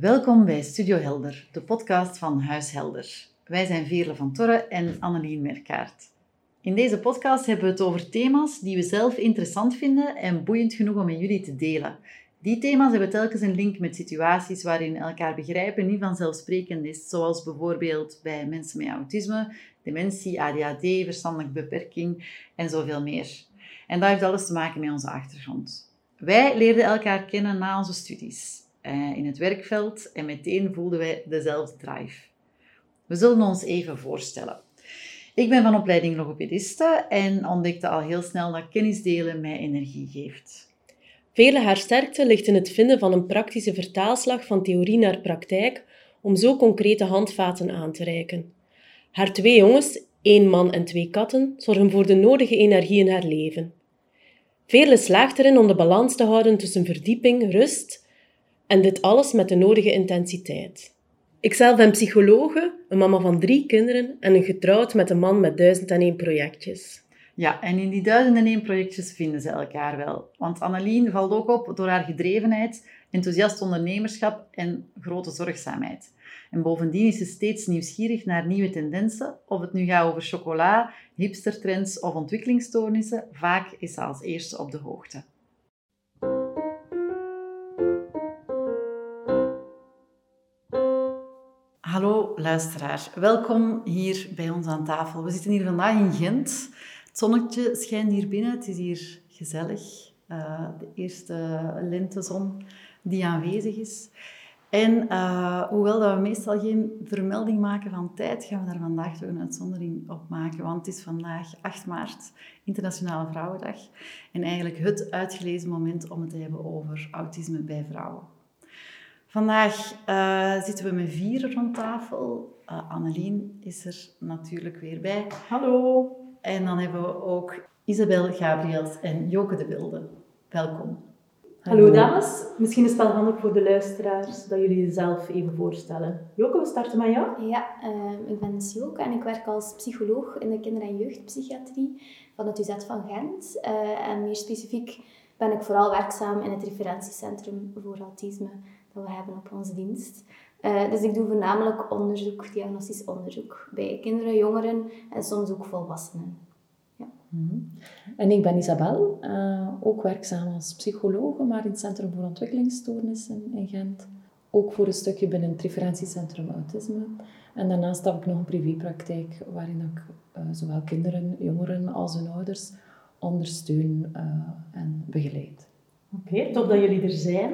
Welkom bij Studio Helder, de podcast van Huis Helder. Wij zijn Veerle van Torre en Annelien Merkaert. In deze podcast hebben we het over thema's die we zelf interessant vinden en boeiend genoeg om met jullie te delen. Die thema's hebben telkens een link met situaties waarin elkaar begrijpen niet vanzelfsprekend is, zoals bijvoorbeeld bij mensen met autisme, dementie, ADHD, verstandelijke beperking en zoveel meer. En dat heeft alles te maken met onze achtergrond. Wij leerden elkaar kennen na onze studies, eh, in het werkveld, en meteen voelden wij dezelfde drive. We zullen ons even voorstellen. Ik ben van opleiding logopediste en ontdekte al heel snel dat kennis delen mij energie geeft. Vele haar sterkte ligt in het vinden van een praktische vertaalslag van theorie naar praktijk om zo concrete handvaten aan te reiken. Haar twee jongens, één man en twee katten, zorgen voor de nodige energie in haar leven. Veerle slaagt erin om de balans te houden tussen verdieping, rust en dit alles met de nodige intensiteit. Ikzelf ben psychologe, een mama van drie kinderen en een getrouwd met een man met duizend en één projectjes. Ja, en in die duizend en één projectjes vinden ze elkaar wel. Want Annelien valt ook op door haar gedrevenheid, enthousiast ondernemerschap en grote zorgzaamheid. En bovendien is ze steeds nieuwsgierig naar nieuwe tendensen, of het nu gaat over chocola, hipstertrends of ontwikkelingsstoornissen, vaak is ze als eerste op de hoogte. Luisteraar, welkom hier bij ons aan tafel. We zitten hier vandaag in Gent. Het zonnetje schijnt hier binnen, het is hier gezellig. Uh, de eerste lentezon die aanwezig is. En uh, hoewel dat we meestal geen vermelding maken van tijd, gaan we daar vandaag toch een uitzondering op maken. Want het is vandaag 8 maart, Internationale Vrouwendag. En eigenlijk het uitgelezen moment om het te hebben over autisme bij vrouwen. Vandaag uh, zitten we met vier rond tafel. Uh, Annelien is er natuurlijk weer bij. Hallo. En dan hebben we ook Isabel Gabriels en Joke de Wilde. Welkom. Hallo dames, misschien is het wel handig voor de luisteraars dat jullie jezelf even voorstellen. Joke, we starten met jou. Ja, uh, ik ben dus Joke en ik werk als psycholoog in de kinder- en jeugdpsychiatrie van het UZ van Gent. Uh, en meer specifiek ben ik vooral werkzaam in het referentiecentrum voor autisme dat we hebben op onze dienst. Uh, dus ik doe voornamelijk onderzoek, diagnostisch onderzoek, bij kinderen, jongeren en soms ook volwassenen. Mhm. En ik ben Isabel, uh, ook werkzaam als psycholoog, maar in het Centrum voor Ontwikkelingsstoornissen in Gent. Ook voor een stukje binnen het referentiecentrum autisme. En daarnaast heb ik nog een privépraktijk waarin ik uh, zowel kinderen, jongeren als hun ouders ondersteun uh, en begeleid. Oké, okay, top dat jullie er zijn.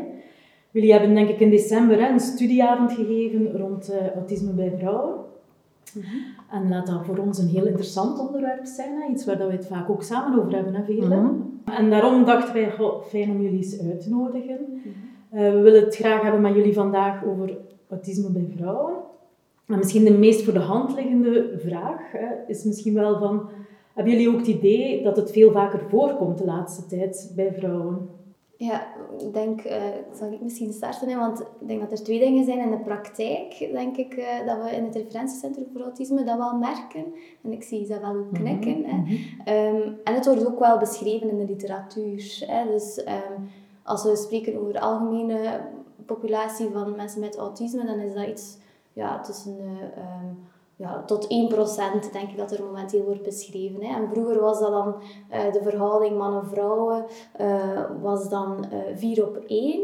Jullie hebben denk ik in december hè, een studieavond gegeven rond autisme bij vrouwen. Mm En laat dat voor ons een heel interessant onderwerp zijn. Hè? Iets waar dat we het vaak ook samen over hebben, hè, Vele? Mm En daarom dachten wij, goh, fijn om jullie eens uit te nodigen. Mm uh, we willen het graag hebben met jullie vandaag over autisme bij vrouwen. En misschien de meest voor de hand liggende vraag hè, is misschien wel van... Hebben jullie ook het idee dat het veel vaker voorkomt de laatste tijd bij vrouwen? Ja, ik denk, uh, zal ik misschien starten, hè, want ik denk dat er twee dingen zijn in de praktijk, denk ik, uh, dat we in het referentiecentrum voor autisme dat wel merken. En ik zie dat wel ook knikken. Mm -hmm. hè. Um, en het wordt ook wel beschreven in de literatuur. Hè. Dus um, als we spreken over de algemene populatie van mensen met autisme, dan is dat iets ja, tussen de... Um, ja, tot 1% denk ik dat er momenteel wordt beschreven. Hè. En vroeger was dat dan uh, de verhouding mannen-vrouwen, uh, was dan uh, eh, 4 op 1.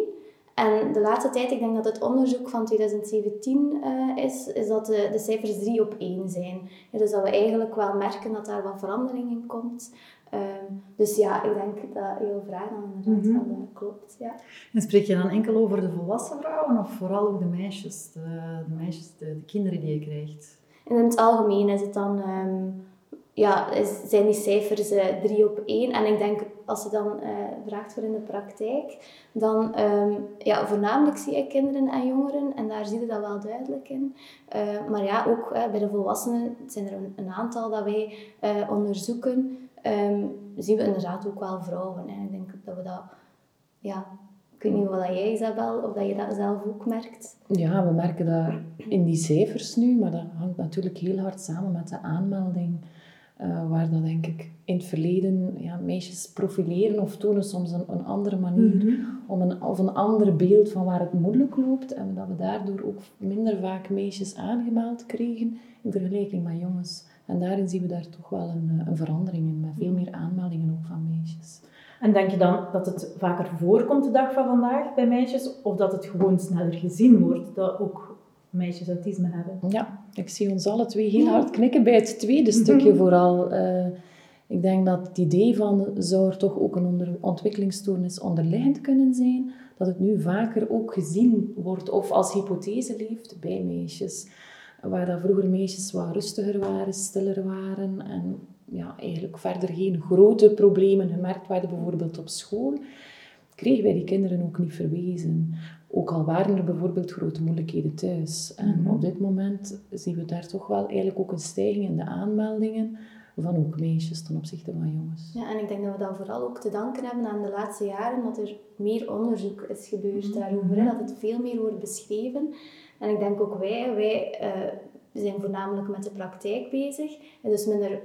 En de laatste tijd, ik denk dat het onderzoek van 2017 is, is dat de, de cijfers 3 op 1 zijn. Ja, dus dat we eigenlijk wel merken dat daar wat verandering in komt. Um, dus ja, ik denk dat jouw vraag dan inderdaad mm -hmm. klopt. Ja. En spreek je dan enkel over de volwassen vrouwen of vooral ook de meisjes, de, de meisjes, de, de kinderen die je krijgt? En in het algemeen is het dan, um, ja, zijn die cijfers uh, drie op één. En ik denk, als je dan uh, vraagt voor in de praktijk, dan um, ja, voornamelijk zie ik kinderen en jongeren. En daar zie je dat wel duidelijk in. Uh, maar ja, ook bij de volwassenen zijn er een, aantal dat wij onderzoeken. Um, zien we inderdaad ook wel vrouwen. En ik denk dat we dat ja, ik weet niet wat jij, Isabel, of dat je dat zelf ook merkt. Ja, we merken dat in die cijfers nu, maar dat hangt natuurlijk heel hard samen met de aanmelding Uh, waar dat denk ik in het verleden ja, meisjes profileren of tonen soms een, een andere manier mhm. om een, of een ander beeld van waar het moeilijk loopt. En dat we daardoor ook minder vaak meisjes aangemeld kregen in vergelijking met jongens. En daarin zien we daar toch wel een, een verandering in, met veel meer aanmeldingen ook van meisjes. En denk je dan dat het vaker voorkomt de dag van vandaag bij meisjes, of dat het gewoon sneller gezien wordt dat ook meisjes autisme hebben? Ja, ik zie ons alle twee heel hard knikken bij het tweede stukje vooral. Uh, ik denk dat het idee van zou er toch ook een onder, ontwikkelingsstoornis onderliggend kunnen zijn, dat het nu vaker ook gezien wordt of als hypothese leeft bij meisjes. Waar dat vroeger meisjes wat rustiger waren, stiller waren en ja, eigenlijk verder geen grote problemen gemerkt werden, bijvoorbeeld op school, kregen wij die kinderen ook niet verwezen. Ook al waren er bijvoorbeeld grote moeilijkheden thuis. En mhm. op dit moment zien we daar toch wel eigenlijk ook een stijging in de aanmeldingen van ook meisjes ten opzichte van jongens. Ja, en ik denk dat we dat vooral ook te danken hebben aan de laatste jaren dat er meer onderzoek is gebeurd mhm. daarover, dat het veel meer wordt beschreven. En ik denk ook wij, wij uh, zijn voornamelijk met de praktijk bezig, en dus minder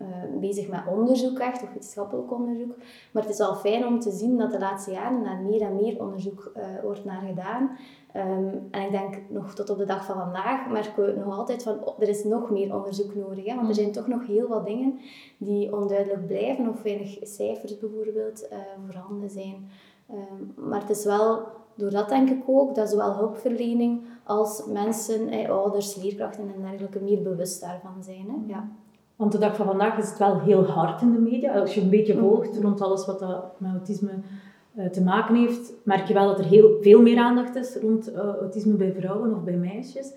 uh, bezig met onderzoek echt, of wetenschappelijk onderzoek. Maar het is wel fijn om te zien dat de laatste jaren daar meer en meer onderzoek uh, wordt naar gedaan. Um, en ik denk nog tot op de dag van vandaag merken we nog altijd van oh, er is nog meer onderzoek nodig. Hè? Want er zijn toch nog heel wat dingen die onduidelijk blijven of weinig cijfers bijvoorbeeld uh, voorhanden zijn. Um, maar het is wel door dat denk ik ook dat zowel hulpverlening als mensen, eh, ouders, leerkrachten en dergelijke meer bewust daarvan zijn. Hè? Ja. Want de dag van vandaag is het wel heel hard in de media. Als je een beetje volgt rond alles wat dat met autisme uh, te maken heeft, merk je wel dat er heel veel meer aandacht is rond uh, autisme bij vrouwen of bij meisjes.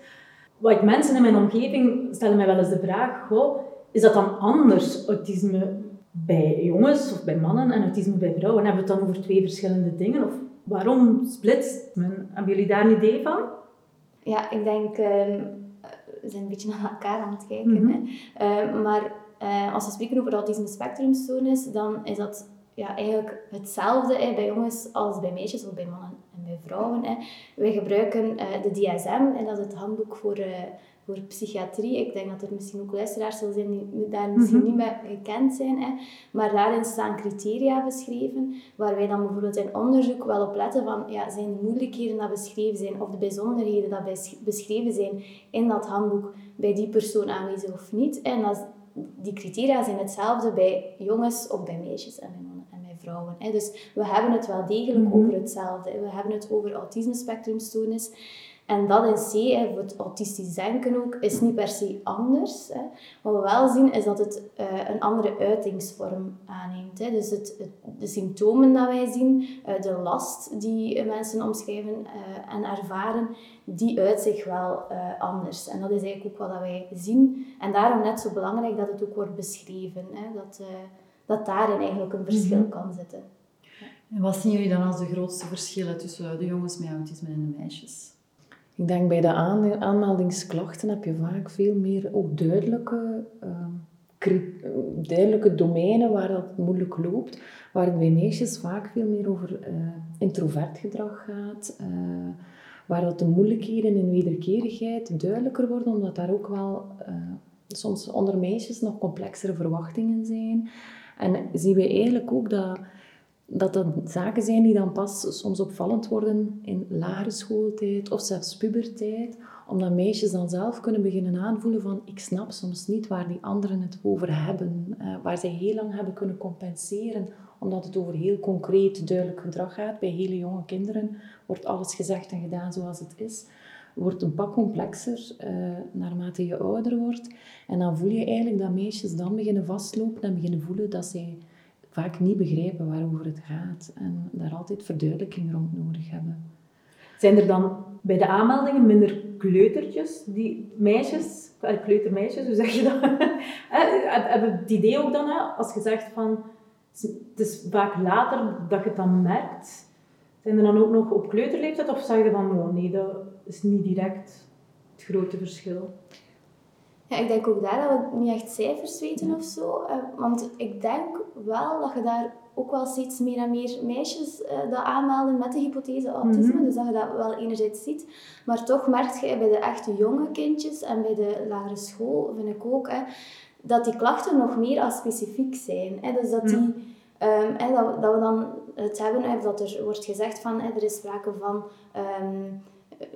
Wat mensen in mijn omgeving stellen mij wel eens de vraag, goh, is dat dan anders, autisme bij jongens of bij mannen en autisme bij vrouwen? Hebben we het dan over twee verschillende dingen? Of waarom splitst men? Hebben jullie daar een idee van? Ja, ik denk... Uh we zijn een beetje naar elkaar aan het kijken. Mhm. Eh, maar uh, als we spreken over autisme spectrumstoornis, dan is dat ja, eigenlijk hetzelfde hè, bij jongens als bij meisjes of bij mannen en bij vrouwen. Hè. Wij gebruiken uh, de DSM, en dat is het handboek voor voor psychiatrie. Ik denk dat er misschien ook luisteraars zullen zijn die daar misschien mhm. niet mee gekend zijn. Hè. Maar daarin staan criteria beschreven, waar wij dan bijvoorbeeld in onderzoek wel op letten van, ja, zijn de moeilijkheden dat beschreven zijn, of de bijzonderheden dat beschreven zijn in dat handboek bij die persoon aanwezig of niet. En dat, die criteria zijn hetzelfde bij jongens of bij meisjes en bij mannen en bij vrouwen. Hè. Dus we hebben het wel degelijk mhm. over hetzelfde. We hebben het over autisme spectrumstoornis. En dat in C, hè, voor het autistisch denken ook, is niet per se anders. Hè. Wat we wel zien is dat het uh, een andere uitingsvorm aanneemt. Hè. Dus het, het, de symptomen dat wij zien, uh, de last die mensen omschrijven uh, en ervaren, die uit zich wel anders. En dat is eigenlijk ook wat wij zien. En daarom net zo belangrijk dat het ook wordt beschreven. Hè. Dat, dat daarin eigenlijk een verschil mm kan zitten. En wat zien jullie dan als de grootste verschillen tussen de jongens met autisme en de meisjes? Ik denk bij de aanmeldingsklachten heb je vaak veel meer ook duidelijke, uh, duidelijke domeinen waar dat moeilijk loopt. Waar het bij meisjes vaak veel meer over uh, introvert gedrag gaat. Uh, waar dat de moeilijkheden in wederkerigheid duidelijker worden, omdat daar ook wel soms onder meisjes nog complexere verwachtingen zijn. En zien we eigenlijk ook dat dat dat zaken zijn die dan pas soms opvallend worden in lagere schooltijd of zelfs puberteit, omdat meisjes dan zelf kunnen beginnen aanvoelen van ik snap soms niet waar die anderen het over hebben, eh, waar zij heel lang hebben kunnen compenseren, omdat het over heel concreet, duidelijk gedrag gaat. Bij hele jonge kinderen wordt alles gezegd en gedaan zoals het is. Wordt een pak complexer uh, naarmate je ouder wordt. En dan voel je eigenlijk dat meisjes dan beginnen vastlopen en beginnen voelen dat zij vaak niet begrijpen waarover het gaat en daar altijd verduidelijking rond nodig hebben. Zijn er dan bij de aanmeldingen minder kleutertjes, die meisjes, eh, kleutermeisjes, hoe zeg je dat? Hebben het idee ook dan, als je zegt van, het is vaak later dat je het dan merkt, zijn er dan ook nog op kleuterleeftijd of zeg je van, oh nee, dat is niet direct het grote verschil? Ja, ik denk ook daar dat we niet echt cijfers weten of zo. Uh, want ik denk wel dat je daar ook wel steeds meer en meer meisjes uh, dat aanmelden met de hypothese autisme. Mhm. Dus dat je dat wel enerzijds ziet. Maar toch merk je bij de echte jonge kindjes en bij de lagere school, vind ik ook, hè, dat die klachten nog meer specifiek zijn. Hè? Dus dat, die, um, hè, dat, dat, we dan het hebben, hè, dat er wordt gezegd van, hè, er is sprake van um,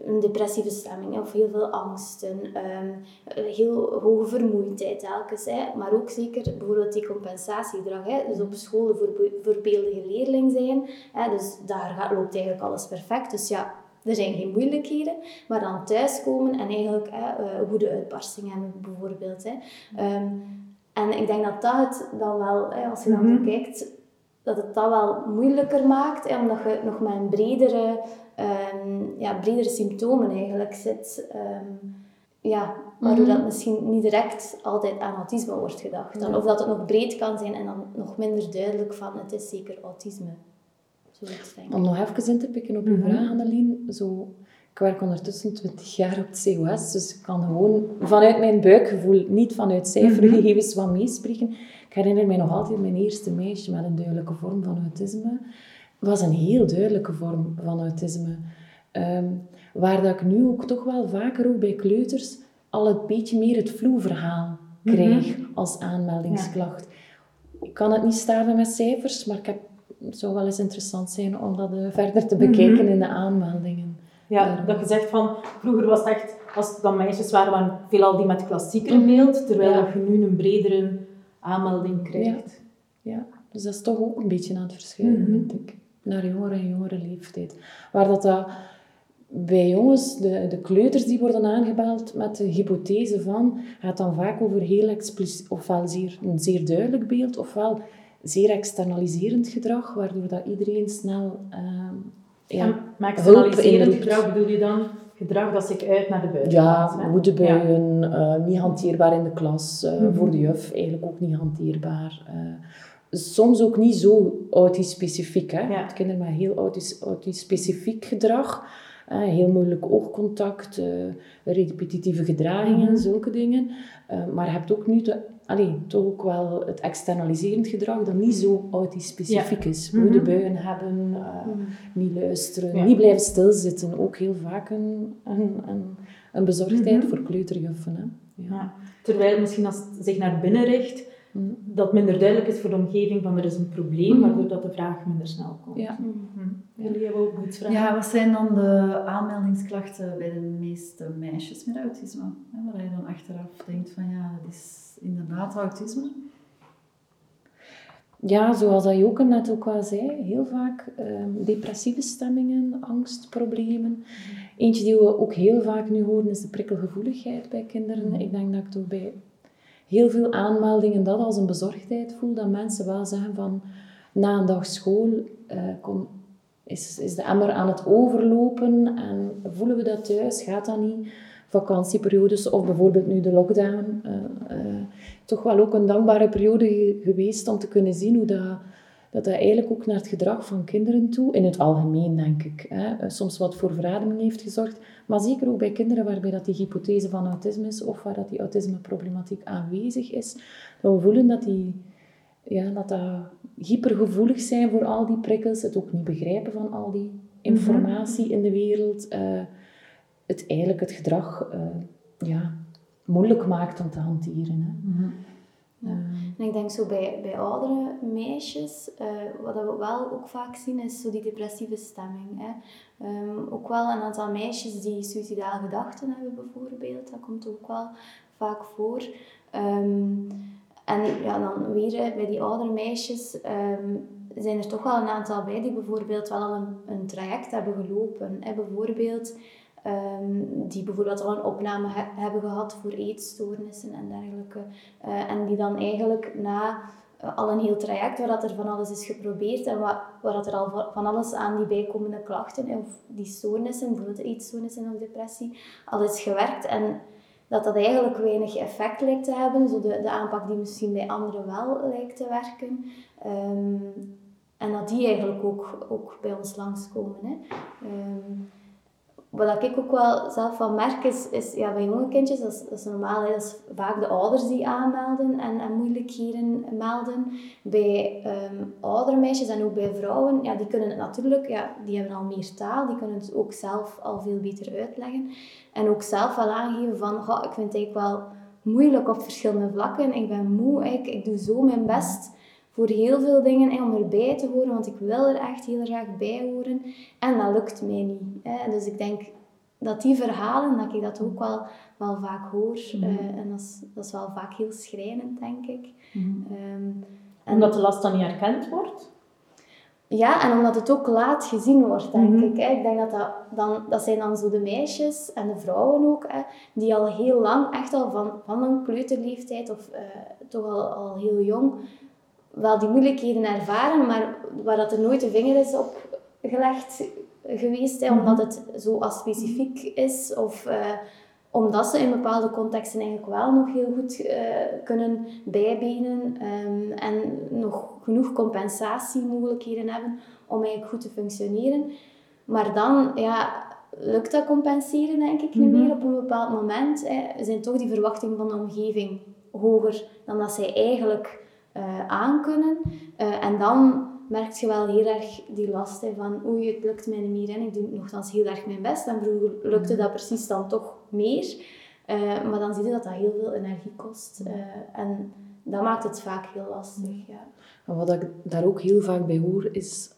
een depressieve stemming of heel veel angsten, um, heel hoge vermoeidheid telkens, hè, maar ook zeker bijvoorbeeld die compensatiedrag. Hè, dus op school de voorbeeldige leerling zijn, hè, dus daar gaat, loopt eigenlijk alles perfect. Dus ja, er zijn geen moeilijkheden, maar dan thuiskomen en eigenlijk hè, uh, goede uitbarsting hebben bijvoorbeeld. Hè. Um, en ik denk dat dat het dan wel, hè, als je dan mm kijkt, dat het dat wel moeilijker maakt, hè, omdat je nog met een bredere, um, ja, bredere symptomen eigenlijk zit. Um, ja, waardoor dat misschien niet direct altijd aan autisme wordt gedacht. Dan, Of dat het nog breed kan zijn en dan nog minder duidelijk van het is zeker autisme. Om nog even in te pikken op uw mhm. vraag, Annelien. Zo, ik werk ondertussen 20 jaar op het COS, dus ik kan gewoon vanuit mijn buikgevoel, niet vanuit cijfergegevens, wat meespreken. Ik herinner mij nog altijd mijn eerste meisje met een duidelijke vorm van autisme. Het was een heel duidelijke vorm van autisme. Ehm, waar dat ik nu ook toch wel vaker ook bij kleuters al een beetje meer het vloeverhaal krijg mhm. als aanmeldingsklacht. Ik kan het niet staven met cijfers, maar ik heb het zou wel eens interessant zijn om dat uh, verder te bekijken mhm. in de aanmeldingen. Ja, dat je zegt van, vroeger was het echt, als het dan meisjes waren, waren veelal die met klassieker mhm. beeld, terwijl dat je nu een bredere aanmelding krijgt. Ja. ja. dus dat is toch ook een beetje aan het verschuiven, mm vind ik. Naar jongere en jongere leeftijd. Waar dat, dat bij jongens, de, de kleuters die worden aangebeld met de hypothese van, gaat dan vaak over heel expliciet, ofwel zeer, een zeer duidelijk beeld, ofwel zeer externaliserend gedrag, waardoor dat iedereen snel uh, ja, maar externaliserend gedrag bedoel je dan gedrag dat zich uit naar de buiten Ja, woedebuien, ja. Uh, niet hanteerbaar in de klas, uh, voor de juf eigenlijk ook niet hanteerbaar. Uh, soms ook niet zo autispecifiek. Hè? Ja. Kinderen met heel autispecifiek gedrag. heel moeilijk oogcontact, repetitieve gedragingen, mm zulke dingen. maar je hebt ook nu de allee, toch ook wel het externaliserend gedrag dat niet zo autistisch-specifiek is. Mhm. Moedebuien hebben, uh, niet luisteren, niet blijven stilzitten. Ook heel vaak een, een, een, een bezorgdheid mhm. voor kleuterjuffen. Hè. Ja. Terwijl misschien als het zich naar binnen richt, mhm. Dat minder duidelijk is voor de omgeving van er is een probleem, waardoor dat de vraag minder snel komt. Ja. Jullie hebben ook iets vragen. Ja, wat zijn dan de aanmeldingsklachten bij de meeste meisjes met autisme? Waar je dan achteraf denkt van ja, dat is inderdaad autisme? Ja, zoals dat Joke net ook al zei, heel vaak ehm, depressieve stemmingen, angstproblemen. Eentje die we ook heel vaak nu horen is de prikkelgevoeligheid bij kinderen. Ik denk dat ik toch bij heel veel aanmeldingen dat als een bezorgdheid voel, dat mensen wel zeggen van na een dag school kom, is, is de emmer aan het overlopen en voelen we dat thuis, gaat dat niet? vakantieperiodes of bijvoorbeeld nu de lockdown. Uh, uh, toch wel ook een dankbare periode geweest om te kunnen zien hoe dat, dat, dat eigenlijk ook naar het gedrag van kinderen toe, in het algemeen denk ik, hè, eh, soms wat voor verademing heeft gezorgd. Maar zeker ook bij kinderen waarbij dat die hypothese van autisme is of waar dat die autismeproblematiek aanwezig is. Dat we voelen dat die... Ja, dat dat hypergevoelig zijn voor al die prikkels, het ook niet begrijpen van al die informatie in de wereld, het eigenlijk het gedrag uh, ja, moeilijk maakt om te hanteren. Hè. Mm -hmm. En ik denk zo bij, bij oudere meisjes, uh, wat we wel ook vaak zien, is zo die depressieve stemming. Hè. Um, ook wel een aantal meisjes die suicidale gedachten hebben bijvoorbeeld, dat komt ook wel vaak voor. Um, en ja, dan weer bij die oudere meisjes um, zijn er toch wel een aantal bij die bijvoorbeeld wel al een, een traject hebben gelopen. Hè. Bijvoorbeeld Ehm, die bijvoorbeeld al een opname hebben gehad voor eetstoornissen en dergelijke. Uh, en die dan eigenlijk na uh, al een heel traject waar er van alles is geprobeerd en waar, er al van alles aan die bijkomende klachten of die stoornissen, bijvoorbeeld eetstoornissen of depressie, al is gewerkt. En dat dat eigenlijk weinig effect lijkt te hebben, zo de, de aanpak die misschien bij anderen wel lijkt te werken. Um, en dat die eigenlijk ook, ook bij ons langskomen. Hè. Um, wat ik ook wel zelf van merk is, is ja, bij jonge kindjes, dat is, is normaal, dat is vaak de ouders die aanmelden en, en moeilijkheden melden. Bij um, oudere meisjes en ook bij vrouwen, ja, die kunnen het natuurlijk, ja, die hebben al meer taal, die kunnen het ook zelf al veel beter uitleggen. En ook zelf wel aangeven van, ik vind het eigenlijk wel moeilijk op verschillende vlakken. Ik ben moe, ik, ik doe zo mijn best voor heel veel dingen hè, om erbij te horen, want ik wil er echt heel graag bij horen. En dat lukt mij niet. Hè. Dus ik denk dat die verhalen, dat ik dat ook wel, wel vaak hoor. Mhm. eh, en dat is, dat is wel vaak heel schrijnend, denk ik. Mhm. Ehm, en Omdat de last dan niet erkend wordt? ja, en omdat het ook laat gezien wordt, denk Mhm. ik. Hè. Ik denk dat dat, dan, dat zijn dan zo de meisjes en de vrouwen ook, hè, die al heel lang, echt al van, van een kleuterleeftijd of eh, toch al, al heel jong, wel die moeilijkheden ervaren, maar waar dat er nooit de vinger is op gelegd geweest, hè, omdat het zo specifiek is of eh, omdat ze in bepaalde contexten eigenlijk wel nog heel goed eh, kunnen bijbenen ehm, en nog genoeg compensatiemogelijkheden hebben om eigenlijk goed te functioneren. Maar dan ja, lukt dat compenseren denk ik niet Mhm. meer op een bepaald moment. Hè, zijn toch die verwachtingen van de omgeving hoger dan dat zij eigenlijk eh aankunnen. Eh, en dan merk je wel heel erg die last hè, van oei, het lukt mij niet meer en ik doe nogthans heel erg mijn best. En vroeger lukte dat precies dan toch meer. Eh, maar dan zie je dat dat heel veel energie kost. En dat maakt het vaak heel lastig. Ja. En wat ik daar ook heel vaak bij hoor, is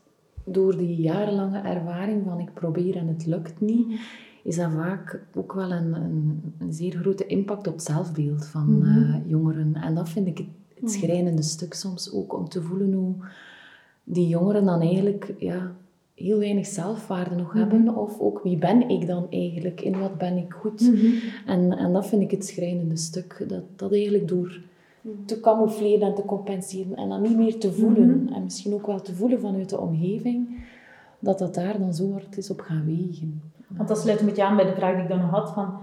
door die jarenlange ervaring van ik probeer en het lukt niet, is dat vaak ook wel een, een, een zeer grote impact op het zelfbeeld van Mhm. jongeren. En dat vind ik het, het schrijnende stuk soms ook, om te voelen hoe die jongeren dan eigenlijk ja, heel weinig zelfwaarde nog hebben. Of ook wie ben ik dan eigenlijk, in wat ben ik goed. En, en dat vind ik het schrijnende stuk, dat, dat eigenlijk door te camoufleren en te compenseren en dan niet meer te voelen, en misschien ook wel te voelen vanuit de omgeving, dat dat daar dan zo hard is op gaan wegen. Want dat sluit een beetje aan bij de vraag die ik dan nog had van,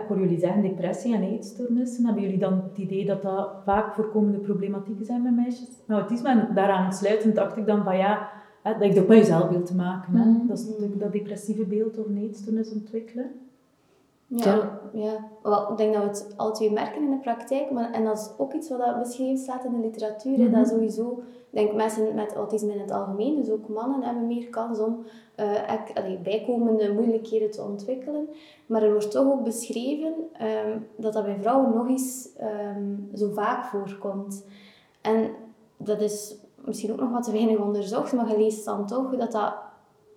ik hoor jullie zeggen depressie en eetstoornissen. Hebben jullie dan het idee dat dat vaak voorkomende problematieken zijn bij meisjes met autisme? En daaraan sluitend dacht ik dan van ja, hè, dat heeft ook met je zelfbeeld te maken. Hè? Mhm. Dat is natuurlijk dat depressieve beeld of een eetstoornis ontwikkelen. Ja, ja. Wel, ik denk dat we het twee merken in de praktijk. Maar, en dat is ook iets wat dat beschreven staat in de literatuur. hè, Dat sowieso, ik denk mensen met autisme in het algemeen, dus ook mannen, hebben meer kans om allee, bijkomende moeilijkheden te ontwikkelen. Maar er wordt toch ook beschreven ehm, dat dat bij vrouwen nog eens ehm, zo vaak voorkomt. En dat is misschien ook nog wat te weinig onderzocht, maar je leest dan toch dat dat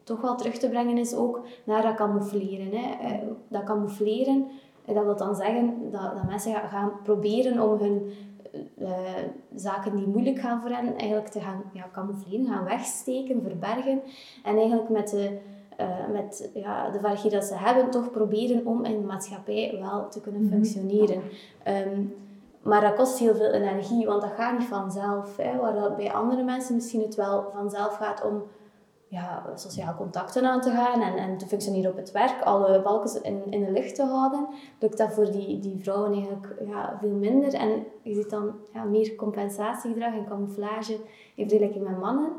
toch wel terug te brengen is ook naar dat camoufleren. Hè. Eh, Dat camoufleren, dat wil dan zeggen dat, dat mensen gaan proberen om hun eh, zaken die moeilijk gaan voor hen, eigenlijk te gaan ja, camoufleren, gaan wegsteken, verbergen. En eigenlijk met de, eh, met ja, de vaardigheden dat ze hebben, toch proberen om in de maatschappij wel te kunnen functioneren. Ehm, maar dat kost heel veel energie, want dat gaat niet vanzelf. Hè, waar dat bij andere mensen misschien het wel vanzelf gaat om ja, sociaal contacten aan te gaan en, en te functioneren op het werk, alle balken in, in de lucht te houden, lukt dat voor die, die vrouwen eigenlijk ja, veel minder. En je ziet dan ja, meer compensatiegedrag en camouflage in vergelijking met mannen.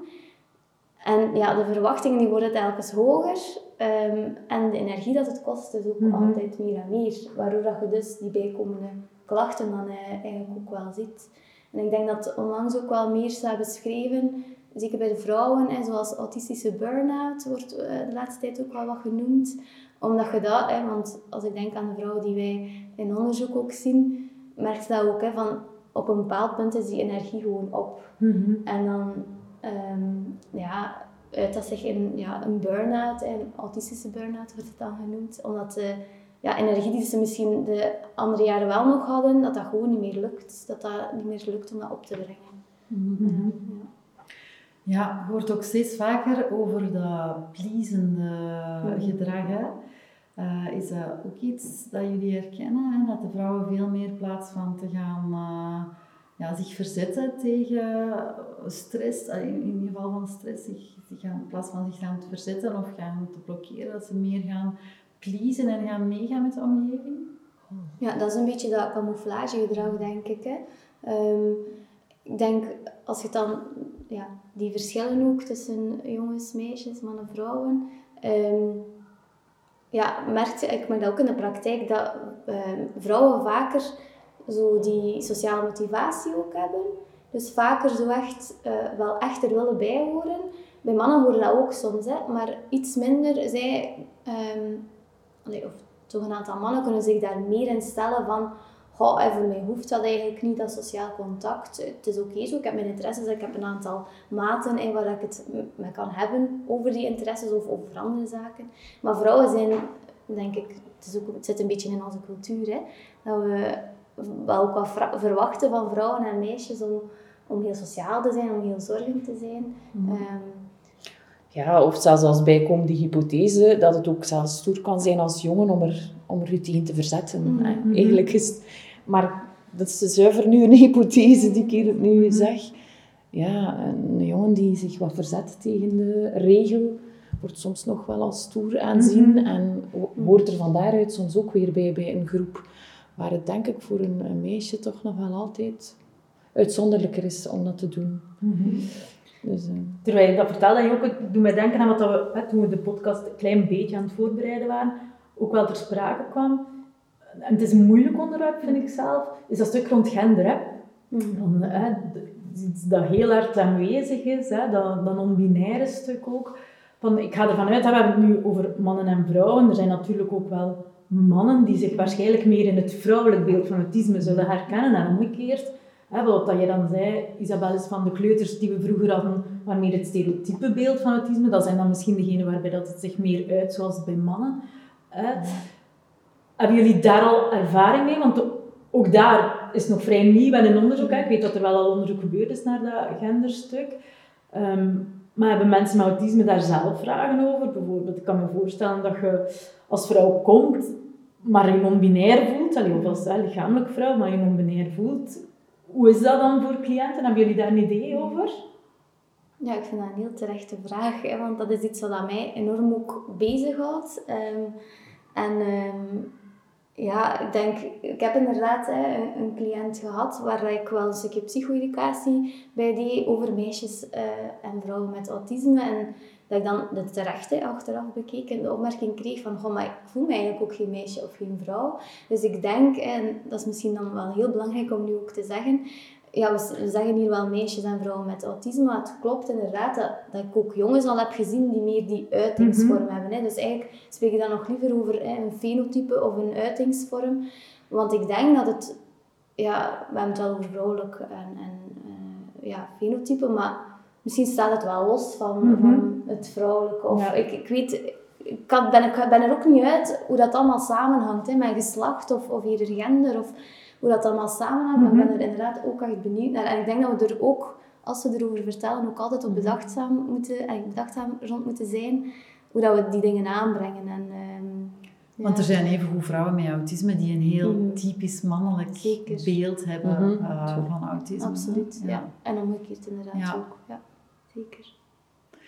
En ja, de verwachtingen die worden telkens hoger. ehm, en de energie dat het kost is ook Mhm. altijd meer en meer. Waardoor dat je dus die bijkomende klachten dan eh, eigenlijk ook wel ziet. En ik denk dat onlangs ook wel meer staat beschreven, zeker bij de vrouwen, hè, zoals autistische burn-out wordt eh, de laatste tijd ook wel wat genoemd. Omdat je dat, hè, want als ik denk aan de vrouwen die wij in onderzoek ook zien, merk je dat ook, hè, van op een bepaald punt is die energie gewoon op. En dan ehm, ja, uit dat zich in ja, een burn-out, een autistische burn-out wordt het dan genoemd, omdat de ja, energie die ze misschien de andere jaren wel nog hadden, dat dat gewoon niet meer lukt. Dat dat niet meer lukt om dat op te brengen. Ja. Ja, je hoort ook steeds vaker over dat pleasende gedrag. Hè? Eh, is dat ook iets dat jullie herkennen? Hè? Dat de vrouwen veel meer in plaats van te gaan eh, ja, zich verzetten tegen stress, eh, in, in ieder geval van stress, zich, zich gaan, in plaats van zich gaan te verzetten of gaan te blokkeren, dat ze meer gaan pleasen en gaan meegaan met de omgeving? Ja, dat is een beetje dat camouflagegedrag, denk ik. Hè. Ehm, ik denk, als je dan ja, die verschillen ook tussen jongens, meisjes, mannen, vrouwen, ehm, ja, merk je, ik merk dat ook in de praktijk, dat ehm, vrouwen vaker zo die sociale motivatie ook hebben. Dus vaker zo echt, eh, wel echt er willen bijhoren. Bij mannen horen dat ook soms, hè, maar iets minder. Zij, ehm, allee, of toch een aantal mannen kunnen zich daar meer in stellen van goh, en voor mij hoeft dat eigenlijk niet, dat sociaal contact. Het is oké zo, ik heb mijn interesses, ik heb een aantal maten in waar ik het mee kan hebben over die interesses of over andere zaken. Maar vrouwen zijn, denk ik, het, is ook, het zit een beetje in onze cultuur, hè, dat we wel ook wat verwachten van vrouwen en meisjes om, om heel sociaal te zijn, om heel zorgend te zijn. Mhm. Ehm, ja, of zelfs als bijkomende hypothese dat het ook zelfs stoer kan zijn als jongen om er, om er u tegen te verzetten. Mhm. Eigenlijk is maar dat is zuiver nu een hypothese die ik hier nu mhm. zeg. Ja, een jongen die zich wat verzet tegen de regel, wordt soms nog wel als stoer aanzien mm en hoort er van daaruit soms ook weer bij bij een groep waar het denk ik voor een, een meisje toch nog wel altijd uitzonderlijker is om dat te doen. Mhm. dus, uh... Terwijl je dat vertelde, je ook, doet mij denken aan wat we, toen we de podcast een klein beetje aan het voorbereiden waren, ook wel ter sprake kwam het is een moeilijk onderwerp, vind ik zelf, is dat stuk rond gender. Hè? Dan, hè, dat heel hard aanwezig is, hè, dat, dat non-binaire stuk ook. Van, ik ga ervan uit, hè, we hebben het nu over mannen en vrouwen. Er zijn natuurlijk ook wel mannen die zich waarschijnlijk meer in het vrouwelijk beeld van autisme zullen herkennen. En omgekeerd, hè, wat dat je dan zei, Isabel, is van de kleuters die we vroeger hadden, maar meer het stereotype beeld van autisme. Dat zijn dan misschien degenen waarbij dat het zich meer uit zoals bij mannen. Hè. Hebben jullie daar al ervaring mee? Want ook daar is nog vrij nieuw en een onderzoek. Hè. Ik weet dat er wel al onderzoek gebeurd is naar dat genderstuk. Um, maar hebben mensen met autisme daar zelf vragen over? Bijvoorbeeld, ik kan me voorstellen dat je als vrouw komt, maar je non-binair voelt, of als lichamelijk vrouw, maar je non-binair voelt. Hoe is dat dan voor cliënten? Hebben jullie daar een idee over? Ja, ik vind dat een heel terechte vraag, hè, want dat is iets wat mij enorm ook bezighoudt. Um, en um, ja, ik denk, ik heb inderdaad hè, een, cliënt gehad waar ik wel een stukje psycho-educatie bij deed over meisjes uh, en vrouwen met autisme. En dat ik dan de terechte achteraf bekeek en de opmerking kreeg van, goh, maar ik voel me eigenlijk ook geen meisje of geen vrouw. Dus ik denk, en dat is misschien dan wel heel belangrijk om nu ook te zeggen, ja, we, zeggen hier wel meisjes en vrouwen met autisme, maar het klopt inderdaad dat, dat ik ook jongens al heb gezien die meer die uitingsvorm mhm. hebben. Hè. Dus eigenlijk spreek ik dan nog liever over hè, een fenotype of een uitingsvorm. Want ik denk dat het, ja, we hebben het wel over vrouwelijk en, en uh, ja, fenotype, maar misschien staat het wel los van, mhm. van het vrouwelijke. Of, ik, ik weet, ik kan, ben, ik ben er ook niet uit hoe dat allemaal samenhangt, hè, met geslacht of, of hier gender. Of, hoe dat allemaal samenhangt. Maar ik ben mhm. er inderdaad ook echt benieuwd naar. En ik denk dat we er ook, als we erover vertellen, ook altijd op mhm. bedachtzaam, moeten, en bedachtzaam rond moeten zijn. Hoe dat we die dingen aanbrengen. En, um, Want er zijn evengoed vrouwen met autisme die een heel mhm. typisch mannelijk beeld hebben uh, van autisme. Absoluut, ja. ja. En omgekeerd inderdaad ook. Ja, zeker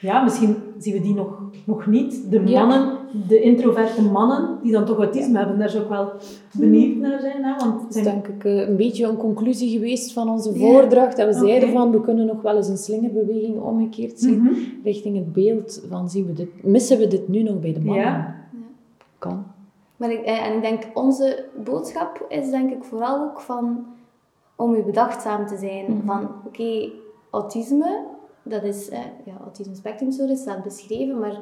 ja, misschien zien we die nog, nog niet. De mannen, de introverte mannen, die dan toch autisme hebben, daar zou ik wel benieuwd naar zijn. Hè? Want dat is denk ik eh, een beetje een conclusie geweest van onze voordracht. Dat we zeiden van, we kunnen nog wel eens een slingerbeweging omgekeerd zien. Mhm. Richting het beeld van, zien we dit, missen we dit nu nog bij de mannen? Ja. Kan. Maar ik, eh, en ik denk, onze boodschap is denk ik vooral ook van, om u bedachtzaam te zijn. Mhm. Van, oké, autisme dat is, eh, ja, autisme spectrumstoornis staat beschreven, maar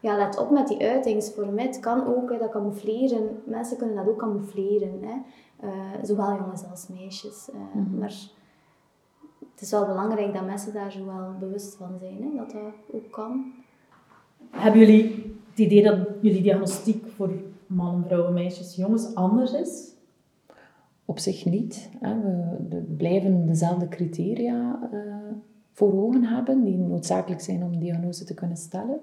ja, let op met die uitingsvorm. Het kan ook, hè, dat camoufleren. Mensen kunnen dat ook camoufleren. Hè. Uh, zowel jongens als meisjes. Uh, mm Maar het is wel belangrijk dat mensen daar zo wel bewust van zijn, hè, dat dat ook kan. Hebben jullie het idee dat jullie diagnostiek voor mannen, vrouwen, meisjes, jongens anders is? Op zich niet. Hè. We, blijven dezelfde criteria voor ogen hebben, die noodzakelijk zijn om diagnose te kunnen stellen.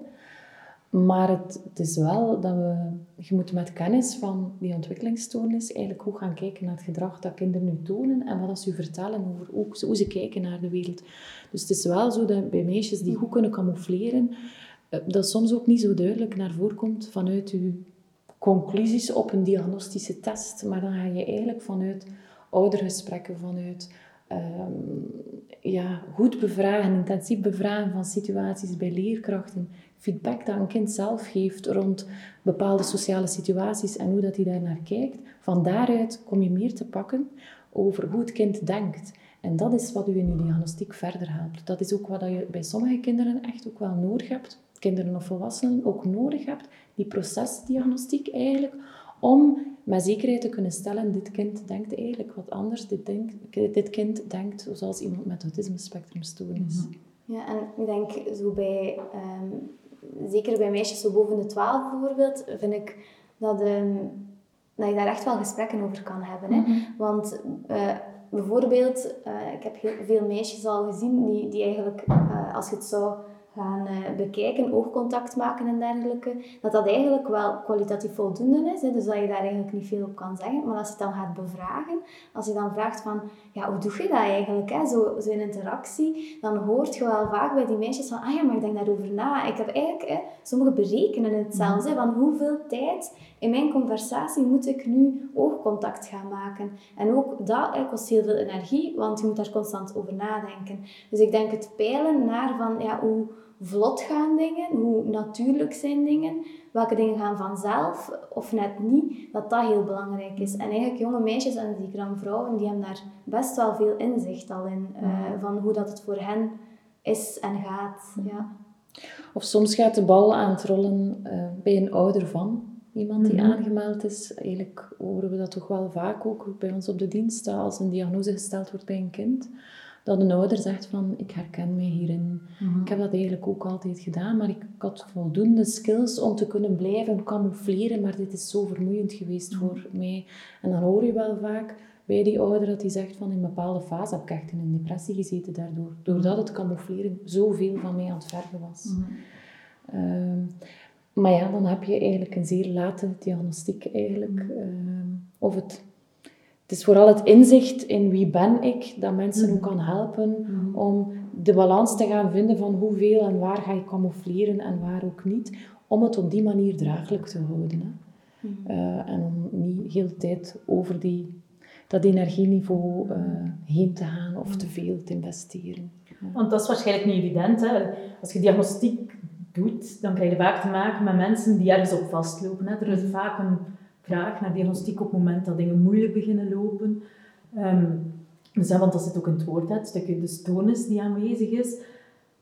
Maar het, is wel dat we, je moet met kennis van die ontwikkelingsstoornis eigenlijk ook gaan kijken naar het gedrag dat kinderen nu tonen en wat ze vertellen over ook, hoe ze kijken naar de wereld. Dus het is wel zo dat bij meisjes die goed kunnen camoufleren, eh, dat soms ook niet zo duidelijk naar voren komt vanuit je conclusies op een diagnostische test. Maar dan ga je eigenlijk vanuit oudergesprekken, vanuit um, ja, goed bevragen, intensief bevragen van situaties bij leerkrachten, feedback dat een kind zelf geeft rond bepaalde sociale situaties en hoe dat hij daar naar kijkt. Van daaruit kom je meer te pakken over hoe het kind denkt. En dat is wat u in uw diagnostiek verder helpt. Dat is ook wat je bij sommige kinderen echt ook wel nodig hebt, kinderen of volwassenen ook nodig hebt, die procesdiagnostiek eigenlijk, om met zekerheid te kunnen stellen, dit kind denkt eigenlijk wat anders, dit, denkt, dit kind denkt zoals iemand met autisme spectrumstoornis. Mhm. Ja, en ik denk zo bij, ehm, zeker bij meisjes zo boven de 12 bijvoorbeeld, vind ik dat, um, dat je daar echt wel gesprekken over kan hebben. Hè? Mhm. Want uh, bijvoorbeeld, uh, ik heb heel veel meisjes al gezien die, die eigenlijk, uh, als je het zou gaan uh, bekijken, oogcontact maken en dergelijke, dat dat eigenlijk wel kwalitatief voldoende is. Hè, dus dat je daar eigenlijk niet veel op kan zeggen. Maar als je het dan gaat bevragen, als je dan vraagt van, ja, hoe doe je dat eigenlijk? Hè? Zo, zo in interactie, dan hoort je wel vaak bij die meisjes van, ah ja, maar ik denk daarover na. Ik heb eigenlijk, hè, sommigen berekenen het zelfs, hè, van hoeveel tijd in mijn conversatie moet ik nu oogcontact gaan maken. En ook dat kost heel veel energie, want je moet daar constant over nadenken. Dus ik denk het peilen naar van, ja, hoe vlot gaan dingen, hoe natuurlijk zijn dingen, welke dingen gaan vanzelf of net niet, dat dat heel belangrijk is. En eigenlijk jonge meisjes en die dan vrouwen, die hebben daar best wel veel inzicht al in, uh, van hoe dat het voor hen is en gaat. Ja. Of soms gaat de bal aan het rollen uh, bij een ouder van iemand die mm -hmm. aangemeld is. Eigenlijk horen we dat toch wel vaak ook bij ons op de dienst, als een diagnose gesteld wordt bij een kind dat een ouder zegt van, ik herken mij hierin. Mhm. Ik heb dat eigenlijk ook altijd gedaan, maar ik, had voldoende skills om te kunnen blijven camoufleren, maar dit is zo vermoeiend geweest mhm. voor mij. En dan hoor je wel vaak bij die ouder dat hij zegt van, in een bepaalde fase heb ik echt in een depressie gezeten daardoor. Doordat het camoufleren zoveel van mij aan het vergen was. Mhm. Ehm, maar ja, dan heb je eigenlijk een zeer late diagnostiek eigenlijk. Ehm, of het het is vooral het inzicht in wie ben ik dat mensen ook kan helpen mhm. om de balans te gaan vinden van hoeveel en waar ga je camoufleren en waar ook niet, om het op die manier draaglijk te houden. Hè. Mhm. Eh, en om niet heel de tijd over die, dat energieniveau uh, heen te gaan of te veel te investeren. Want dat is waarschijnlijk niet evident. Hè? Als je diagnostiek doet, dan krijg je vaak te maken met mensen die ergens op vastlopen. Hè? Er is vaak een vraag naar diagnostiek op het moment dat dingen moeilijk beginnen lopen. Um, dus, want dat zit ook in het woord, het stukje de stoornis die aanwezig is.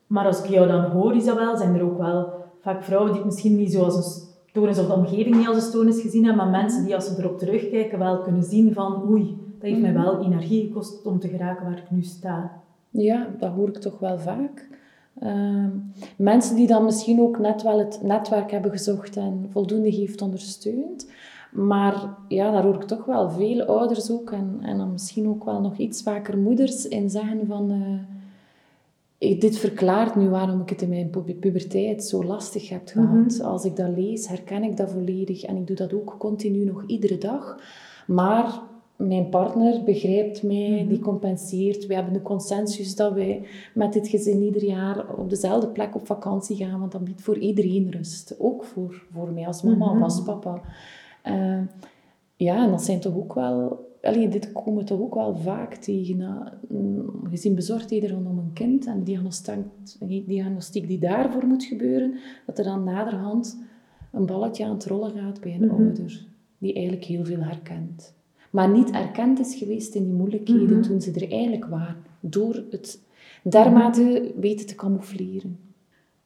Maar als ik jou dan hoor, Isabel, zijn er ook wel vaak vrouwen die het misschien niet zoals een stoornis of de omgeving niet als een stoornis gezien hebben, maar mensen die als ze erop terugkijken wel kunnen zien van oei, dat heeft mij wel energie gekost om te geraken waar ik nu sta. Ja, dat hoor ik toch wel vaak. Uh, mensen die dan misschien ook net wel het netwerk hebben gezocht en voldoende heeft ondersteund. Maar ja, daar hoor ik toch wel veel ouders ook en, en dan misschien ook wel nog iets vaker moeders in zeggen van... Uh, dit verklaart nu waarom ik het in mijn puberteit zo lastig heb gehad. Mhm. Als ik dat lees, herken ik dat volledig. En ik doe dat ook continu nog iedere dag. Maar mijn partner begrijpt mij, mhm. die compenseert. We hebben de consensus dat wij met dit gezin ieder jaar op dezelfde plek op vakantie gaan. Want dat biedt voor iedereen rust. Ook voor, voor mij als mama of mhm. als papa. Uh, ja, en dat zijn toch ook wel... Allee, dit komen toch ook wel vaak tegen. Uh, gezien bezorgdheden rondom een kind en de diagnostiek die daarvoor moet gebeuren, dat er dan naderhand een balletje aan het rollen gaat bij een mhm. ouder, die eigenlijk heel veel herkent. Maar niet erkend is geweest in die moeilijkheden mhm. toen ze er eigenlijk waren, door het dermate weten te camoufleren.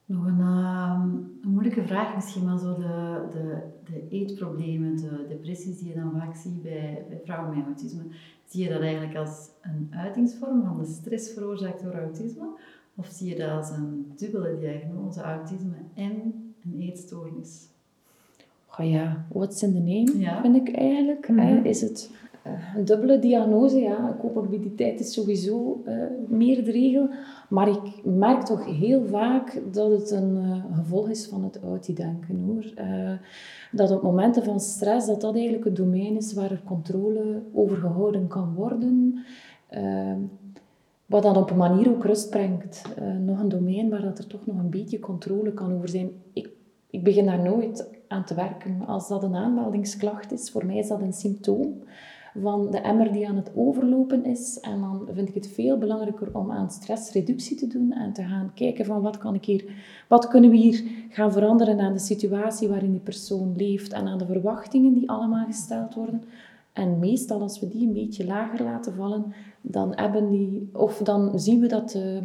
Nog een, ehm, een, moeilijke vraag misschien, maar zo de, de, de eetproblemen, de depressies die je dan vaak ziet bij, bij vrouwen met autisme. Zie je dat eigenlijk als een uitingsvorm van de stress veroorzaakt door autisme? Of zie je dat als een dubbele diagnose, autisme en een eetstoornis? Oh ja, what's in the name, ja. vind ik eigenlijk. Mm Is het een dubbele diagnose, ja. Comorbiditeit is sowieso uh, meer de regel. Maar ik merk toch heel vaak dat het een uh, gevolg is van het autidenken, hoor. Uh, dat op momenten van stress, dat dat eigenlijk het domein is waar er controle over gehouden kan worden. wat dan op een manier ook rust brengt. nog een domein waar dat er toch nog een beetje controle kan over zijn. Ik, ik begin daar nooit aan te werken. Als dat een aanmeldingsklacht is, voor mij is dat een symptoom van de emmer die aan het overlopen is. En dan vind ik het veel belangrijker om aan stressreductie te doen en te gaan kijken van wat kan ik hier, wat kunnen we hier gaan veranderen aan de situatie waarin die persoon leeft en aan de verwachtingen die allemaal gesteld worden. En meestal als we die een beetje lager laten vallen, dan, hebben die, of dan zien we dat de,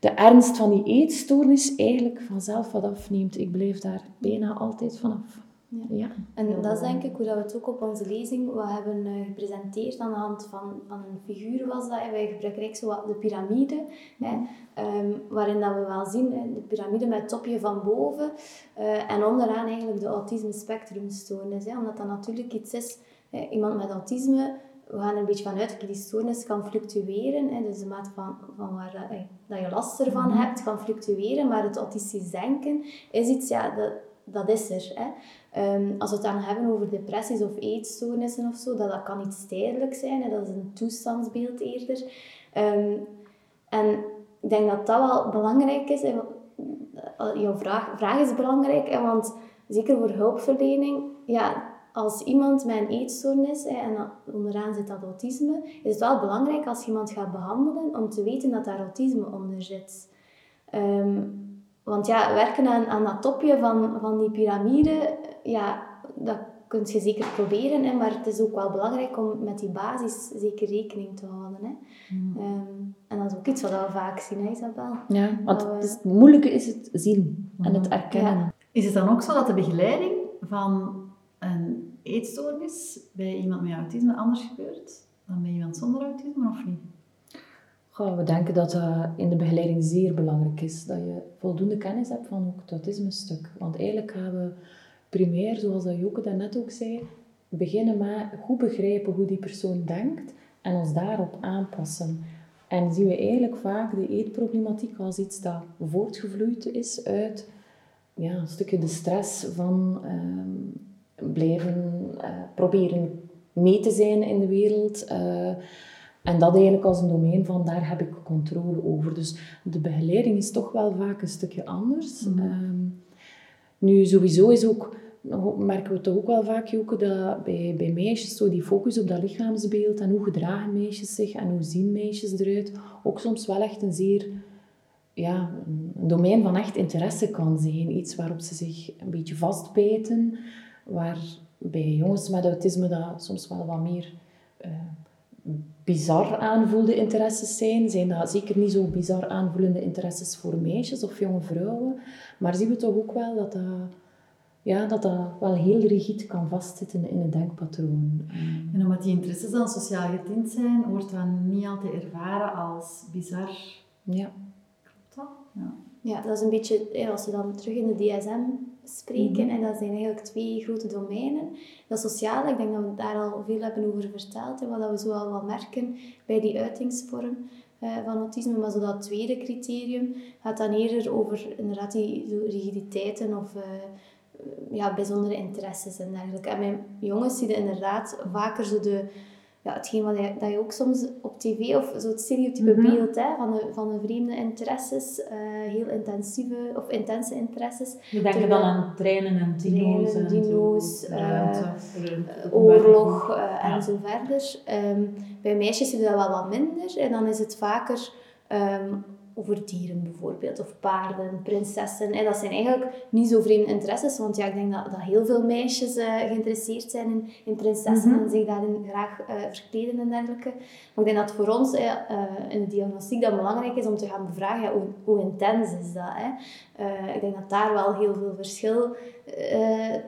de ernst van die eetstoornis eigenlijk vanzelf wat afneemt. Ik blijf daar bijna altijd vanaf. Ja. Ja. En dat is denk ik hoe dat we het ook op onze lezing wat hebben eh, gepresenteerd aan de hand van, van een figuur was dat. hè. Wij gebruiken eigenlijk zo wat de piramide, hè, ehm, waarin dat we wel zien, hè, de piramide met het topje van boven eh, en onderaan eigenlijk de autisme spectrumstoornis. Hè, omdat dat natuurlijk iets is, hè, iemand met autisme, we gaan er een beetje vanuit dat die stoornis kan fluctueren. Hè, dus de mate van, van waar dat, eh, dat je last ervan hebt, kan fluctueren, maar het autistisch denken is iets, ja, dat, dat is er. Hè. Ehm, als we het dan hebben over depressies of eetstoornissen of zo, dat, dat kan iets tijdelijks zijn. Hè. Dat is een toestandsbeeld eerder. Ehm, en ik denk dat dat wel belangrijk is. Hè. want, Jouw vraag, vraag is belangrijk, hè, want zeker voor hulpverlening, ja, als iemand met een eetstoornis, en onderaan zit dat autisme, is het wel belangrijk als je iemand gaat behandelen om te weten dat daar autisme onder zit. Ehm, want ja, werken aan, aan dat topje van, van die piramide, ja, dat kun je zeker proberen, hè, maar het is ook wel belangrijk om met die basis zeker rekening te houden. Hè. Ehm, en dat is ook iets wat we vaak zien, hè, Isabel? Ja, want we- het, is, het moeilijke is het zien en het erkennen. Ja. Is het dan ook zo dat de begeleiding van een eetstoornis bij iemand met autisme anders gebeurt dan bij iemand zonder autisme, of niet? We denken dat dat in de begeleiding zeer belangrijk is. Dat je voldoende kennis hebt van ook het autisme-stuk. Want eigenlijk gaan we primair, zoals dat Joke daarnet ook zei, beginnen met goed begrijpen hoe die persoon denkt en ons daarop aanpassen. En zien we eigenlijk vaak de eetproblematiek als iets dat voortgevloeid is uit ja, een stukje de stress van ehm, blijven eh, proberen mee te zijn in de wereld. eh, en dat eigenlijk als een domein van daar heb ik controle over. Dus de begeleiding is toch wel vaak een stukje anders. Ehm, nu, sowieso is ook, merken we toch ook wel vaak, Joke, dat bij, bij meisjes zo die focus op dat lichaamsbeeld en hoe gedragen meisjes zich en hoe zien meisjes eruit, ook soms wel echt een zeer ja, een domein van echt interesse kan zijn. Iets waarop ze zich een beetje vastbijten, waar bij jongens met autisme dat soms wel wat meer eh, bizar aanvoelde interesses zijn. Zijn dat zeker niet zo bizar aanvoelende interesses voor meisjes of jonge vrouwen. Maar zien we toch ook wel dat dat, ja, dat, dat wel heel rigide kan vastzitten in het denkpatroon. Eh, En omdat die interesses dan sociaal getint zijn, wordt dat niet altijd ervaren als bizar. ja. Klopt dat? Ja. Ja, dat is een beetje, als we dan terug in de DSM spreken, en dat zijn eigenlijk twee grote domeinen. Dat sociale, ik denk dat we daar al veel hebben over verteld, en wat we zo al wel merken bij die uitingsvorm eh, van autisme. Maar zo dat tweede criterium gaat dan eerder over inderdaad die rigiditeiten of eh, ja, bijzondere interesses en dergelijke. En bij jongens zie je inderdaad vaker zo de, ja, hetgeen wat je, dat je ook soms op tv, of zo het stereotype Mhm. beeld hè, van, de, van de vreemde interesses, eh, heel intensieve of intense interesses, We denken Terwijl- dan aan treinen en dino's. Treinen, en dino's, openbaar oorlog eh, en zo verder. Bij meisjes je dat wel wat minder en dan is het vaker ehm, over dieren bijvoorbeeld, of paarden, prinsessen. En dat zijn eigenlijk niet zo vreemde interesses, want ja, ik denk dat, dat heel veel meisjes eh, geïnteresseerd zijn in, in prinsessen Mhm. en zich daarin graag eh, verkleden en dergelijke. Maar ik denk dat voor ons eh, in de diagnostiek dat belangrijk is om te gaan bevragen, ja, hoe, hoe intens is dat? Hè? Eh, ik denk dat daar wel heel veel verschil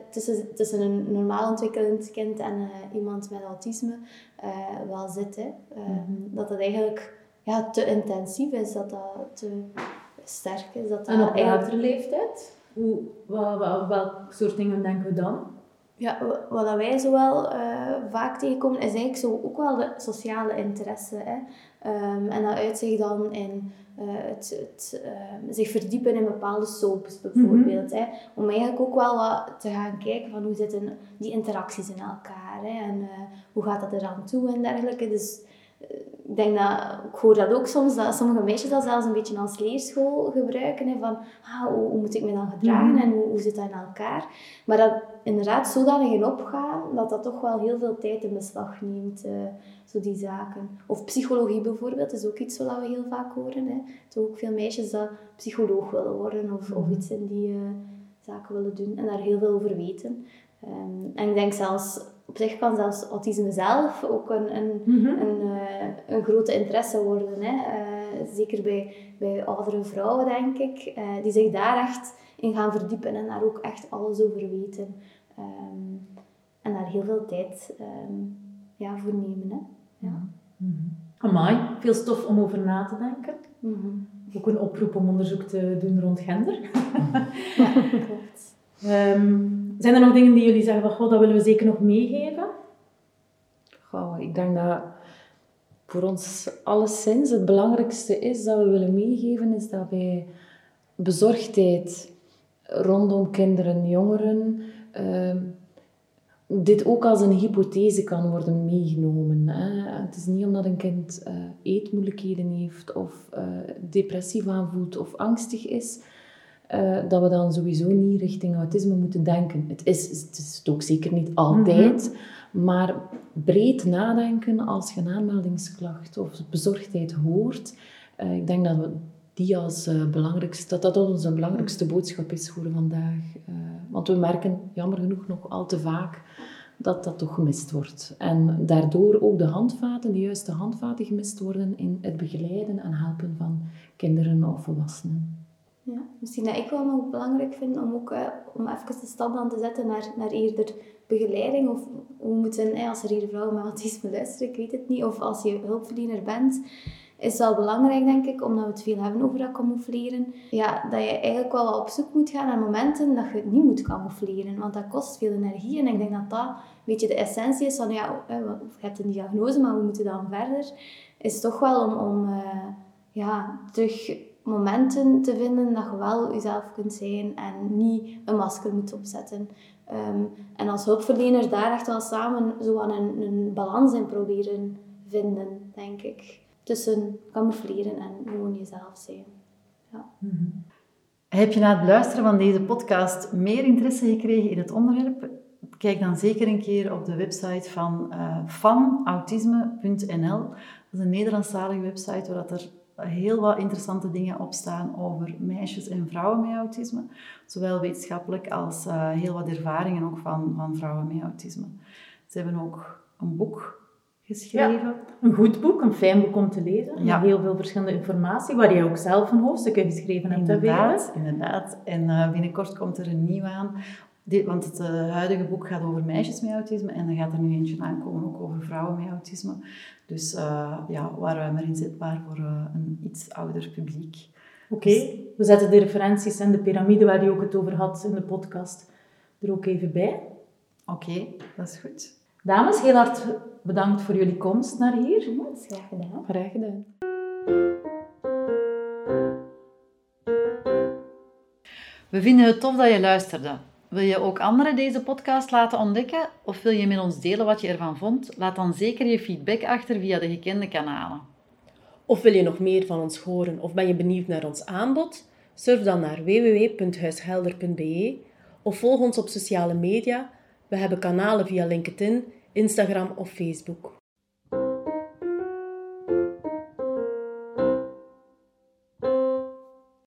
tussen, tussen een normaal ontwikkelend kind en iemand met autisme wel zit. Hè. Eh, Dat dat eigenlijk ja, te intensief is, dat dat te sterk is. Dat dat En op latere leeftijd? Hoe, wat, wat, welk soort dingen denken we dan? Ja, wa- wat dat wij zo wel eh, vaak tegenkomen, is eigenlijk zo ook wel de sociale interesse. Hè. Ehm, en dat uit zich dan in eh, het, het ehm, zich verdiepen in bepaalde soaps bijvoorbeeld. hè. Om eigenlijk ook wel wat te gaan kijken van hoe zitten die interacties in elkaar. Hè. En eh, hoe gaat dat eraan toe en dergelijke. Dus ik denk dat, ik hoor dat ook soms, dat sommige meisjes dat zelfs een beetje als leerschool gebruiken. Hè, van, ah, hoe, hoe moet ik me dan gedragen Mhm. en hoe, hoe zit dat in elkaar. Maar dat inderdaad zodanig in opgaan, dat dat toch wel heel veel tijd in beslag neemt, eh, zo die zaken. Of psychologie bijvoorbeeld, is ook iets wat we heel vaak horen. Hè. Toch ook veel meisjes dat psycholoog willen worden of, of iets in die eh, zaken willen doen en daar heel veel over weten. Ehm, en ik denk zelfs, op zich kan zelfs autisme zelf ook een, een, een, eh, een grote interesse worden. Hè. Eh, zeker bij, bij oudere vrouwen, denk ik, eh, die zich daar echt in gaan verdiepen en daar ook echt alles over weten. Ehm, en daar heel veel tijd ehm, ja, voor nemen. Hè. Ja. Mm Amai, veel stof om over na te denken. Mhm. Ook een oproep om onderzoek te doen rond gender. ja, klopt. Ehm, zijn er nog dingen die jullie zeggen van, goh, dat willen we zeker nog meegeven? Goh, ik denk dat voor ons alleszins het belangrijkste is dat we willen meegeven, is dat wij bezorgdheid rondom kinderen, jongeren, ehm, dit ook als een hypothese kan worden meegenomen. Hè. Het is niet omdat een kind uh, eetmoeilijkheden heeft of uh, depressief aanvoelt of angstig is, uh, dat we dan sowieso niet richting autisme moeten denken. Het is het, is het ook zeker niet altijd, mm -hmm. maar breed nadenken als je een aanmeldingsklacht of bezorgdheid hoort. ik denk dat we die als belangrijkste, dat dat onze belangrijkste boodschap is voor vandaag. want we merken jammer genoeg nog al te vaak dat dat toch gemist wordt. En daardoor ook de handvaten, de juiste handvaten gemist worden in het begeleiden en helpen van kinderen of volwassenen. Ja, misschien dat ik wel nog belangrijk vind om ook eh, om even de stap aan te zetten naar, naar eerder begeleiding. Of hoe moeten, eh, als er hier vrouwen met autisme luisteren, ik weet het niet. Of als je hulpverdiener bent, is wel belangrijk, denk ik, omdat we het veel hebben over dat camoufleren. Ja, dat je eigenlijk wel op zoek moet gaan naar momenten dat je het niet moet camoufleren. Want dat kost veel energie. En ik denk dat dat een beetje de essentie is van, ja, je hebt een diagnose, maar hoe moet je dan verder? Is toch wel om, om uh, ja, terug momenten te vinden dat je wel jezelf kunt zijn en niet een masker moet opzetten. Um, en als hulpverlener daar echt wel samen zo aan een, een balans in proberen vinden, denk ik tussen camoufleren en gewoon jezelf zijn. Ja. Mm-hmm. Heb je na het luisteren van deze podcast meer interesse gekregen in het onderwerp? Kijk dan zeker een keer op de website van uh, fanautisme.nl. Dat is een Nederlandstalige website waar er heel wat interessante dingen op staan over meisjes en vrouwen met autisme. Zowel wetenschappelijk als uh, heel wat ervaringen ook van, van vrouwen met autisme. Ze hebben ook een boek geschreven. Ja, een goed boek, een fijn boek om te lezen. Ja. Heel veel verschillende informatie, waar je ook zelf een hoofdstukje geschreven hebt. Inderdaad, inderdaad. En uh, binnenkort komt er een nieuw aan. Dit, want het uh, huidige boek gaat over meisjes met autisme en dan gaat er nu eentje aankomen ook over vrouwen met autisme. Dus uh, ja, ruimer inzetbaar voor een iets ouder publiek. Oké, okay. we zetten de referenties en de piramide waar je ook het over had in de podcast er ook even bij. Oké, okay, dat is goed. Dames, heel hard bedankt voor jullie komst naar hier. graag gedaan. Graag gedaan. We vinden het tof dat je luisterde. Wil je ook anderen deze podcast laten ontdekken of wil je met ons delen wat je ervan vond? Laat dan zeker je feedback achter via de gekende kanalen. Of wil je nog meer van ons horen of ben je benieuwd naar ons aanbod? Surf dan naar www.huishelder.be of volg ons op sociale media. We hebben kanalen via LinkedIn, Instagram of Facebook.